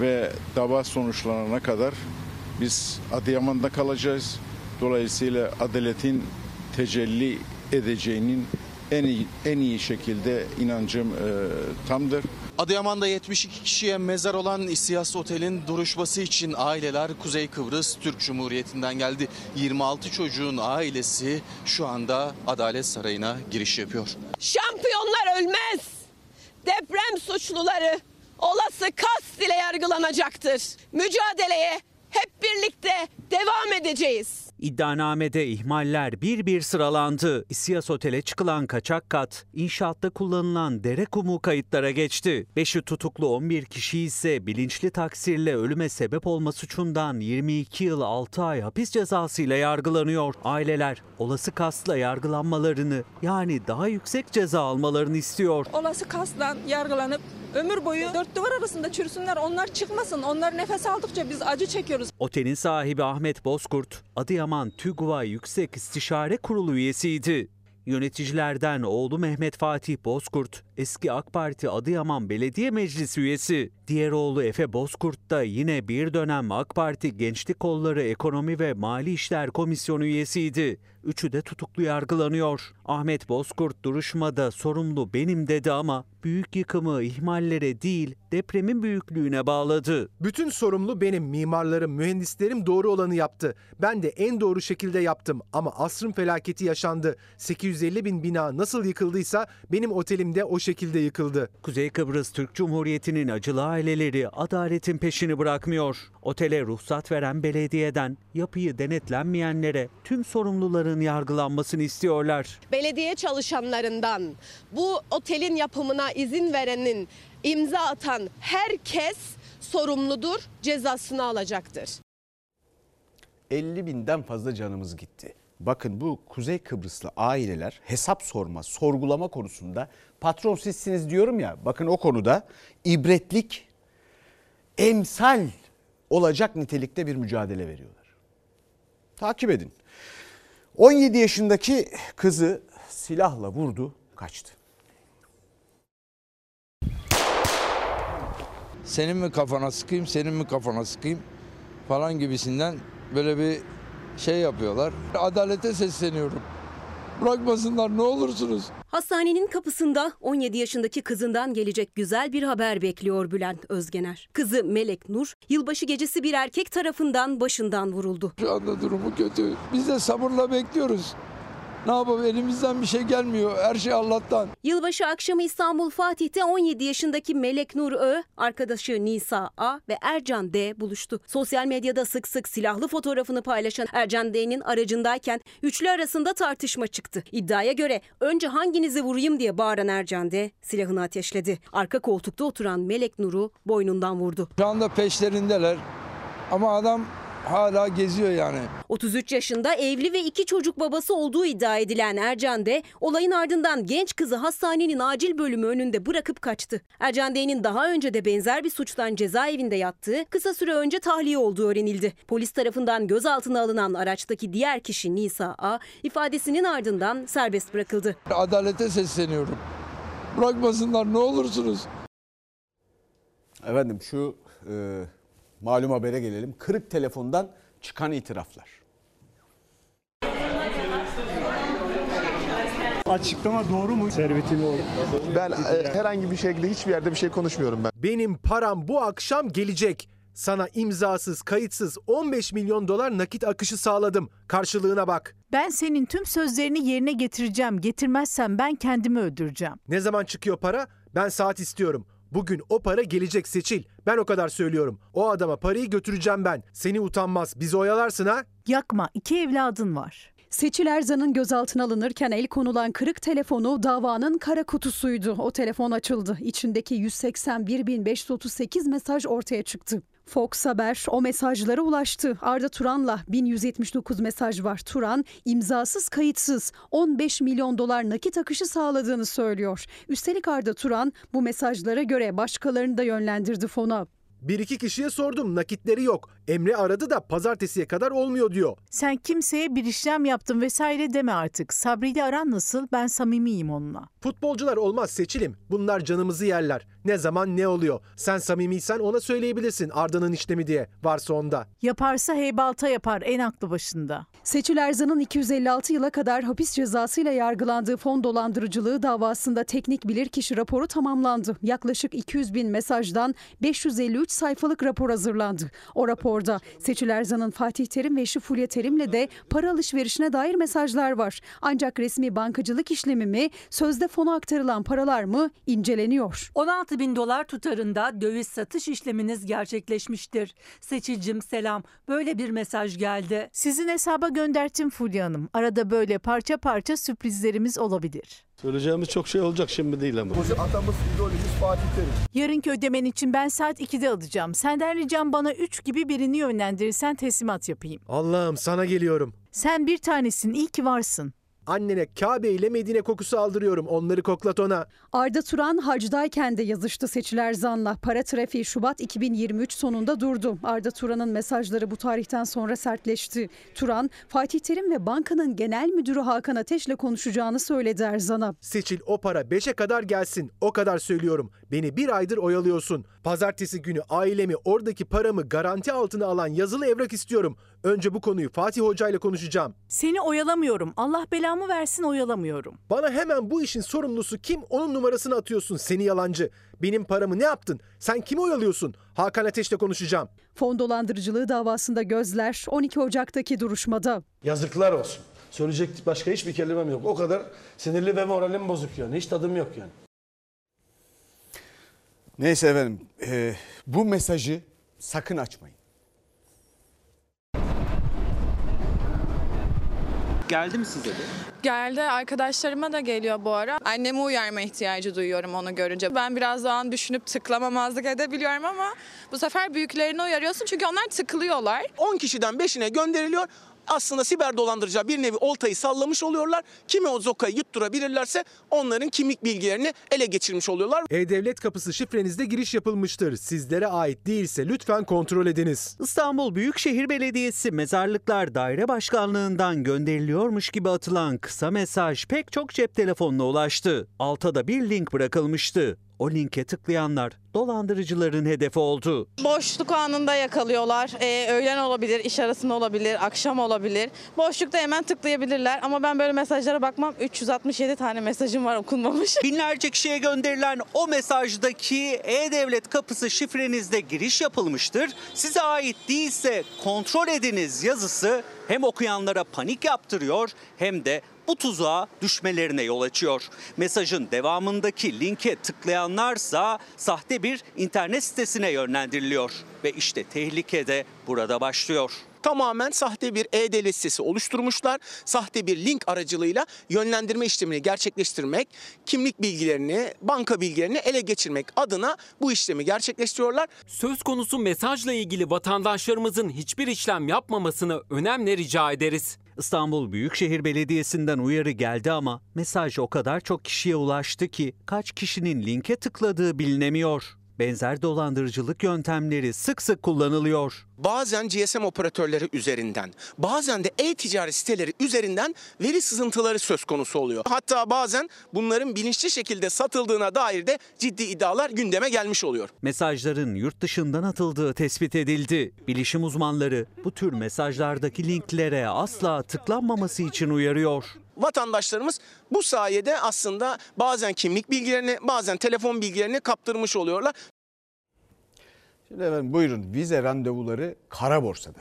S48: ve dava sonuçlanana kadar biz Adıyaman'da kalacağız. Dolayısıyla adaletin tecelli edeceğinin en iyi, en iyi şekilde inancım e, tamdır.
S49: Adıyaman'da 72 kişiye mezar olan İSİAS Otel'in duruşması için aileler Kuzey Kıbrıs Türk Cumhuriyeti'nden geldi. 26 çocuğun ailesi şu anda Adalet Sarayı'na giriş yapıyor.
S46: Şampiyonlar ölmez. Deprem suçluları olası kast ile yargılanacaktır. Mücadeleye hep birlikte devam edeceğiz.
S40: İddianamede ihmaller bir bir sıralandı. İSİAS Otel'e çıkılan kaçak kat, inşaatta kullanılan dere kumu kayıtlara geçti. 5'i tutuklu 11 kişi ise bilinçli taksirle ölüme sebep olma suçundan 22 yıl 6 ay hapis cezasıyla yargılanıyor. Aileler olası kastla yargılanmalarını yani daha yüksek ceza almalarını istiyor.
S50: Olası kasla yargılanıp ömür boyu dört duvar arasında çürüsünler. Onlar çıkmasın. Onlar nefes aldıkça biz acı çekiyoruz.
S40: Otelin sahibi Ahmet Bozkurt, Adıyaman TÜGVA Yüksek İstişare Kurulu üyesiydi. Yöneticilerden oğlu Mehmet Fatih Bozkurt, eski AK Parti Adıyaman Belediye Meclisi üyesi. Diğer oğlu Efe Bozkurt da yine bir dönem AK Parti Gençlik Kolları Ekonomi ve Mali İşler Komisyonu üyesiydi. Üçü de tutuklu yargılanıyor. Ahmet Bozkurt duruşmada sorumlu benim dedi ama büyük yıkımı ihmallere değil depremin büyüklüğüne bağladı.
S41: Bütün sorumlu benim. Mimarlarım, mühendislerim doğru olanı yaptı. Ben de en doğru şekilde yaptım ama asrın felaketi yaşandı. 850 bin bina nasıl yıkıldıysa benim otelim de o şekilde yıkıldı.
S40: Kuzey Kıbrıs Türk Cumhuriyeti'nin acılı aileleri adaletin peşini bırakmıyor. Otele ruhsat veren belediyeden yapıyı denetlenmeyenlere tüm sorumluların yargılanmasını istiyorlar.
S46: Belediye çalışanlarından bu otelin yapımına izin verenin imza atan herkes sorumludur, cezasını alacaktır.
S1: 50 binden fazla canımız gitti. Bakın bu Kuzey Kıbrıslı aileler hesap sorma, sorgulama konusunda patron sizsiniz diyorum ya. Bakın o konuda ibretlik, emsal olacak nitelikte bir mücadele veriyorlar. Takip edin. 17 yaşındaki kızı silahla vurdu, kaçtı.
S51: Senin mi kafana sıkayım, senin mi kafana sıkayım falan gibisinden böyle bir şey yapıyorlar. Adalete sesleniyorum. Bırakmasınlar ne olursunuz.
S52: Hastanenin kapısında 17 yaşındaki kızından gelecek güzel bir haber bekliyor Bülent Özgener. Kızı Melek Nur, yılbaşı gecesi bir erkek tarafından başından vuruldu.
S51: Şu anda durumu kötü. Biz de sabırla bekliyoruz.
S25: Ne yapalım elimizden bir şey gelmiyor. Her şey Allah'tan.
S5: Yılbaşı akşamı İstanbul Fatih'te 17 yaşındaki Melek Nur Ö, arkadaşı Nisa A ve Ercan D buluştu. Sosyal medyada sık sık silahlı fotoğrafını paylaşan Ercan D'nin aracındayken üçlü arasında tartışma çıktı. İddiaya göre önce hanginizi vurayım diye bağıran Ercan D silahını ateşledi. Arka koltukta oturan Melek Nur'u boynundan vurdu.
S25: Şu anda peşlerindeler. Ama adam hala geziyor yani.
S5: 33 yaşında evli ve iki çocuk babası olduğu iddia edilen Ercan D, olayın ardından genç kızı hastanenin acil bölümü önünde bırakıp kaçtı. Ercan D'nin daha önce de benzer bir suçtan cezaevinde yattığı, kısa süre önce tahliye olduğu öğrenildi. Polis tarafından gözaltına alınan araçtaki diğer kişi Nisa A, ifadesinin ardından serbest bırakıldı.
S25: Adalete sesleniyorum. Bırakmasınlar ne olursunuz.
S1: Efendim şu e, malum habere gelelim. Kırık telefondan çıkan itiraflar.
S23: Açıklama doğru mu? Servetini doğru.
S53: Ben e, herhangi bir şekilde hiçbir yerde bir şey konuşmuyorum ben.
S41: Benim param bu akşam gelecek. Sana imzasız, kayıtsız 15 milyon dolar nakit akışı sağladım. Karşılığına bak.
S29: Ben senin tüm sözlerini yerine getireceğim. Getirmezsen ben kendimi öldüreceğim.
S41: Ne zaman çıkıyor para? Ben saat istiyorum. Bugün o para gelecek Seçil. Ben o kadar söylüyorum. O adama parayı götüreceğim ben. Seni utanmaz. Bizi oyalarsın ha?
S29: Yakma. iki evladın var.
S54: Seçil Erzan'ın gözaltına alınırken el konulan kırık telefonu davanın kara kutusuydu. O telefon açıldı. İçindeki 181.538 mesaj ortaya çıktı. Fox Haber o mesajlara ulaştı. Arda Turan'la 1179 mesaj var. Turan imzasız kayıtsız 15 milyon dolar nakit akışı sağladığını söylüyor. Üstelik Arda Turan bu mesajlara göre başkalarını da yönlendirdi fona.
S41: Bir iki kişiye sordum nakitleri yok. Emre aradı da pazartesiye kadar olmuyor diyor.
S29: Sen kimseye bir işlem yaptın vesaire deme artık. Sabri ile aran nasıl? Ben samimiyim onunla.
S41: Futbolcular olmaz seçilim. Bunlar canımızı yerler. Ne zaman ne oluyor? Sen samimiysen ona söyleyebilirsin Arda'nın işlemi diye. Varsa onda.
S29: Yaparsa heybalta yapar en aklı başında.
S54: Seçil Erzan'ın 256 yıla kadar hapis cezasıyla yargılandığı fon dolandırıcılığı davasında teknik bilirkişi raporu tamamlandı. Yaklaşık 200 bin mesajdan 553 sayfalık rapor hazırlandı. O raporda Seçil Erzan'ın Fatih Terim ve eşi Fulya Terim'le de para alışverişine dair mesajlar var. Ancak resmi bankacılık işlemi mi, sözde fona aktarılan paralar mı inceleniyor.
S13: 16 bin dolar tutarında döviz satış işleminiz gerçekleşmiştir. Seçilcim selam. Böyle bir mesaj geldi.
S29: Sizin hesaba gönderttim Fulya Hanım. Arada böyle parça parça sürprizlerimiz olabilir.
S23: Söyleyeceğimiz çok şey olacak şimdi değil ama.
S53: Atamız, idolümüz Fatih Terim.
S29: Yarınki ödemen için ben saat 2'de alacağım. Senden ricam bana 3 gibi birini yönlendirirsen teslimat yapayım.
S41: Allah'ım sana geliyorum.
S29: Sen bir tanesin. iyi ki varsın.
S41: Annene Kabe ile Medine kokusu aldırıyorum. Onları koklat ona.
S54: Arda Turan hacdayken de yazıştı Seçil Erzan'la. Para trafiği Şubat 2023 sonunda durdu. Arda Turan'ın mesajları bu tarihten sonra sertleşti. Turan, Fatih Terim ve bankanın genel müdürü Hakan Ateş'le konuşacağını söyledi Erzan'a.
S41: Seçil o para 5'e kadar gelsin. O kadar söylüyorum. Beni bir aydır oyalıyorsun. Pazartesi günü ailemi oradaki paramı garanti altına alan yazılı evrak istiyorum. Önce bu konuyu Fatih Hoca ile konuşacağım.
S29: Seni oyalamıyorum. Allah belamı versin oyalamıyorum.
S41: Bana hemen bu işin sorumlusu kim onun numarasını atıyorsun seni yalancı. Benim paramı ne yaptın? Sen kimi oyalıyorsun? Hakan Ateş'le konuşacağım.
S54: Fon dolandırıcılığı davasında gözler 12 Ocak'taki duruşmada.
S23: Yazıklar olsun. Söyleyecek başka hiçbir kelimem yok. O kadar sinirli ve moralim bozuk yani. Hiç tadım yok yani.
S1: Neyse efendim e, bu mesajı sakın açmayın.
S55: Geldi mi size de?
S50: Geldi arkadaşlarıma da geliyor bu ara. Annemi uyarma ihtiyacı duyuyorum onu görünce. Ben biraz daha düşünüp tıklamamazlık edebiliyorum ama bu sefer büyüklerini uyarıyorsun çünkü onlar tıklıyorlar.
S56: 10 kişiden 5'ine gönderiliyor. Aslında siber dolandırıcılar bir nevi oltayı sallamış oluyorlar. Kimi o zokayı yutturabilirlerse onların kimlik bilgilerini ele geçirmiş oluyorlar.
S41: E-Devlet kapısı şifrenizde giriş yapılmıştır. Sizlere ait değilse lütfen kontrol ediniz.
S40: İstanbul Büyükşehir Belediyesi Mezarlıklar Daire Başkanlığı'ndan gönderiliyormuş gibi atılan kısa mesaj pek çok cep telefonuna ulaştı. Alta da bir link bırakılmıştı. O linke tıklayanlar dolandırıcıların hedefi oldu.
S50: Boşluk anında yakalıyorlar. Ee, öğlen olabilir, iş arasında olabilir, akşam olabilir. Boşlukta hemen tıklayabilirler ama ben böyle mesajlara bakmam. 367 tane mesajım var okunmamış.
S57: Binlerce kişiye gönderilen o mesajdaki e-devlet kapısı şifrenizde giriş yapılmıştır. Size ait değilse kontrol ediniz yazısı hem okuyanlara panik yaptırıyor hem de bu tuzağa düşmelerine yol açıyor. Mesajın devamındaki linke tıklayanlarsa sahte bir internet sitesine yönlendiriliyor ve işte tehlike de burada başlıyor.
S56: Tamamen sahte bir e-devlet sitesi oluşturmuşlar. Sahte bir link aracılığıyla yönlendirme işlemini gerçekleştirmek, kimlik bilgilerini, banka bilgilerini ele geçirmek adına bu işlemi gerçekleştiriyorlar.
S58: Söz konusu mesajla ilgili vatandaşlarımızın hiçbir işlem yapmamasını önemli rica ederiz.
S40: İstanbul Büyükşehir Belediyesi'nden uyarı geldi ama mesaj o kadar çok kişiye ulaştı ki kaç kişinin linke tıkladığı bilinemiyor. Benzer dolandırıcılık yöntemleri sık sık kullanılıyor.
S56: Bazen GSM operatörleri üzerinden, bazen de e-ticaret siteleri üzerinden veri sızıntıları söz konusu oluyor. Hatta bazen bunların bilinçli şekilde satıldığına dair de ciddi iddialar gündeme gelmiş oluyor.
S40: Mesajların yurt dışından atıldığı tespit edildi. Bilişim uzmanları bu tür mesajlardaki linklere asla tıklanmaması için uyarıyor.
S56: Vatandaşlarımız bu sayede aslında bazen kimlik bilgilerini, bazen telefon bilgilerini kaptırmış oluyorlar.
S1: Şimdi efendim buyurun vize randevuları kara borsada.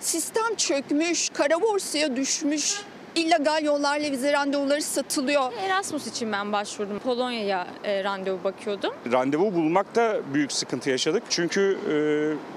S59: Sistem çökmüş, kara borsaya düşmüş. İllegal yollarla vize randevuları satılıyor.
S60: Erasmus için ben başvurdum. Polonya'ya e, randevu bakıyordum.
S61: Randevu bulmakta büyük sıkıntı yaşadık. Çünkü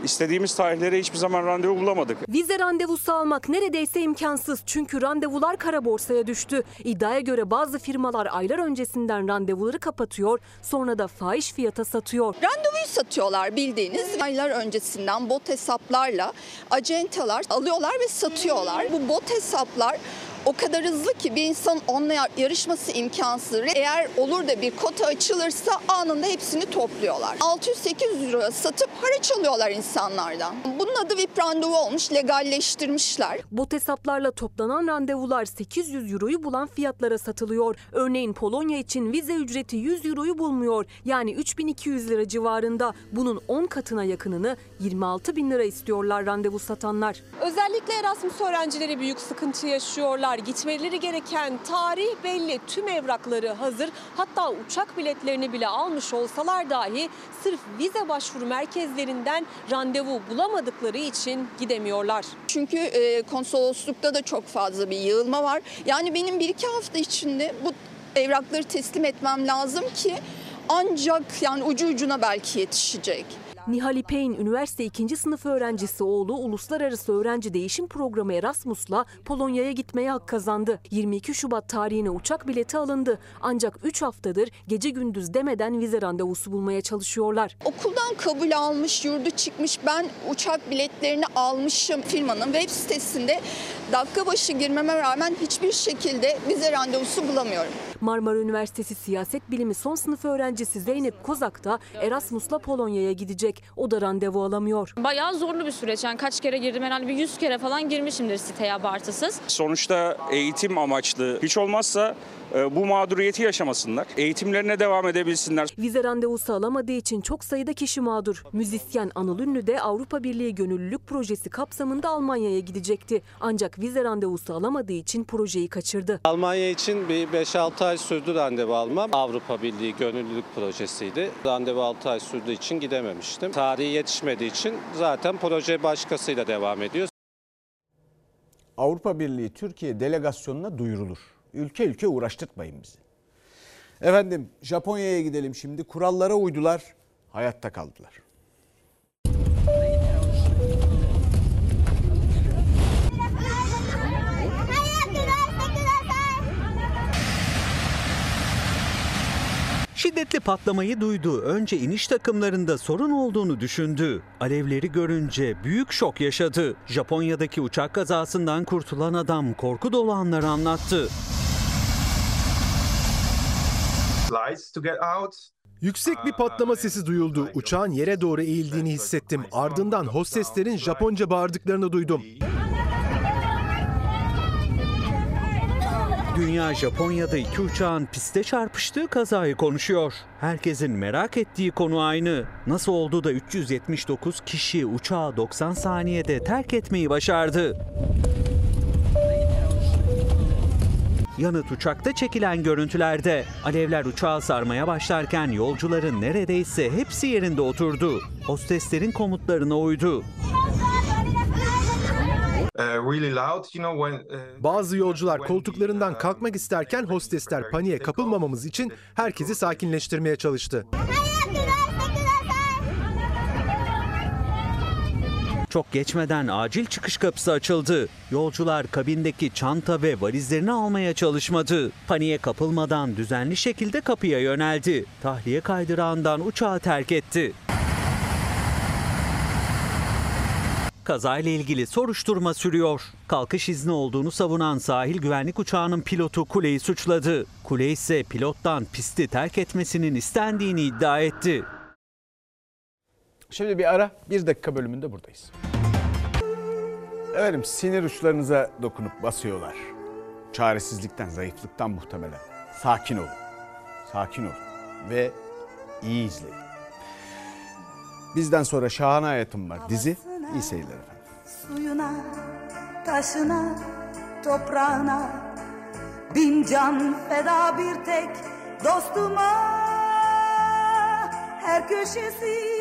S61: e, istediğimiz tarihlere hiçbir zaman randevu bulamadık.
S52: Vize randevusu almak neredeyse imkansız çünkü randevular kara borsaya düştü. İddiaya göre bazı firmalar aylar öncesinden randevuları kapatıyor, sonra da fahiş fiyata satıyor.
S59: Randevuyu satıyorlar bildiğiniz. Aylar öncesinden bot hesaplarla acentalar alıyorlar ve satıyorlar. Bu bot hesaplar o kadar hızlı ki bir insan onunla yarışması imkansız. Eğer olur da bir kota açılırsa anında hepsini topluyorlar. 600-800 liraya satıp haraç alıyorlar insanlardan. Bunun adı VIP randevu olmuş, legalleştirmişler.
S52: Bot hesaplarla toplanan randevular 800 euroyu bulan fiyatlara satılıyor. Örneğin Polonya için vize ücreti 100 euroyu bulmuyor. Yani 3200 lira civarında. Bunun 10 katına yakınını 26 bin lira istiyorlar randevu satanlar.
S62: Özellikle Erasmus öğrencileri büyük sıkıntı yaşıyorlar. Gitmeleri gereken tarih belli, tüm evrakları hazır. Hatta uçak biletlerini bile almış olsalar dahi sırf vize başvuru merkezlerinden randevu bulamadıkları için gidemiyorlar.
S59: Çünkü e, konsoloslukta da çok fazla bir yığılma var. Yani benim bir iki hafta içinde bu evrakları teslim etmem lazım ki ancak yani ucu ucuna belki yetişecek.
S52: Nihal İpek'in üniversite 2. sınıf öğrencisi oğlu Uluslararası Öğrenci Değişim Programı Erasmus'la Polonya'ya gitmeye hak kazandı. 22 Şubat tarihine uçak bileti alındı. Ancak 3 haftadır gece gündüz demeden vize randevusu bulmaya çalışıyorlar.
S59: Okuldan kabul almış, yurdu çıkmış. Ben uçak biletlerini almışım firmanın web sitesinde. Dakika başı girmeme rağmen hiçbir şekilde vize randevusu bulamıyorum.
S52: Marmara Üniversitesi Siyaset Bilimi son sınıf öğrencisi Zeynep Kozak da Erasmus'la Polonya'ya gidecek. O da randevu alamıyor.
S60: Bayağı zorlu bir süreç. Yani kaç kere girdim herhalde bir 100 kere falan girmişimdir siteye abartısız.
S61: Sonuçta eğitim amaçlı. Hiç olmazsa e, bu mağduriyeti yaşamasınlar. Eğitimlerine devam edebilsinler.
S52: Vize randevusu alamadığı için çok sayıda kişi mağdur. Müzisyen Anıl Ünlü de Avrupa Birliği Gönüllülük Projesi kapsamında Almanya'ya gidecekti. Ancak vize randevusu alamadığı için projeyi kaçırdı.
S63: Almanya için bir 5-6 ay sürdü randevu almam. Avrupa Birliği Gönüllülük Projesi'ydi. Randevu 6 ay sürdüğü için gidememiştim. Tarihi yetişmediği için zaten proje başkasıyla devam ediyor.
S1: Avrupa Birliği Türkiye delegasyonuna duyurulur. Ülke ülke uğraştırtmayın bizi. Efendim Japonya'ya gidelim şimdi. Kurallara uydular, hayatta kaldılar.
S40: Şiddetli patlamayı duydu. Önce iniş takımlarında sorun olduğunu düşündü. Alevleri görünce büyük şok yaşadı. Japonya'daki uçak kazasından kurtulan adam korku dolu anları anlattı.
S41: Yüksek bir patlama sesi duyuldu. Uçağın yere doğru eğildiğini hissettim. Ardından hosteslerin Japonca bağırdıklarını duydum.
S40: Dünya Japonya'da iki uçağın piste çarpıştığı kazayı konuşuyor. Herkesin merak ettiği konu aynı. Nasıl oldu da 379 kişi uçağı 90 saniyede terk etmeyi başardı? Yanıt uçakta çekilen görüntülerde. Alevler uçağı sarmaya başlarken yolcuların neredeyse hepsi yerinde oturdu. Hosteslerin komutlarına uydu.
S41: Bazı yolcular koltuklarından kalkmak isterken hostesler paniğe kapılmamamız için herkesi sakinleştirmeye çalıştı.
S40: Çok geçmeden acil çıkış kapısı açıldı. Yolcular kabindeki çanta ve valizlerini almaya çalışmadı. Paniğe kapılmadan düzenli şekilde kapıya yöneldi. Tahliye kaydırağından uçağı terk etti. Kazayla ilgili soruşturma sürüyor. Kalkış izni olduğunu savunan sahil güvenlik uçağının pilotu Kule'yi suçladı. Kule ise pilottan pisti terk etmesinin istendiğini iddia etti.
S1: Şimdi bir ara bir dakika bölümünde buradayız. Efendim sinir uçlarınıza dokunup basıyorlar. Çaresizlikten, zayıflıktan muhtemelen. Sakin olun. Sakin olun. Ve iyi izleyin. Bizden sonra Şahane Hayatım var dizi. İyi seyirler efendim.
S64: Suyuna, taşına, toprağına Bin can feda bir tek dostuma Her köşesi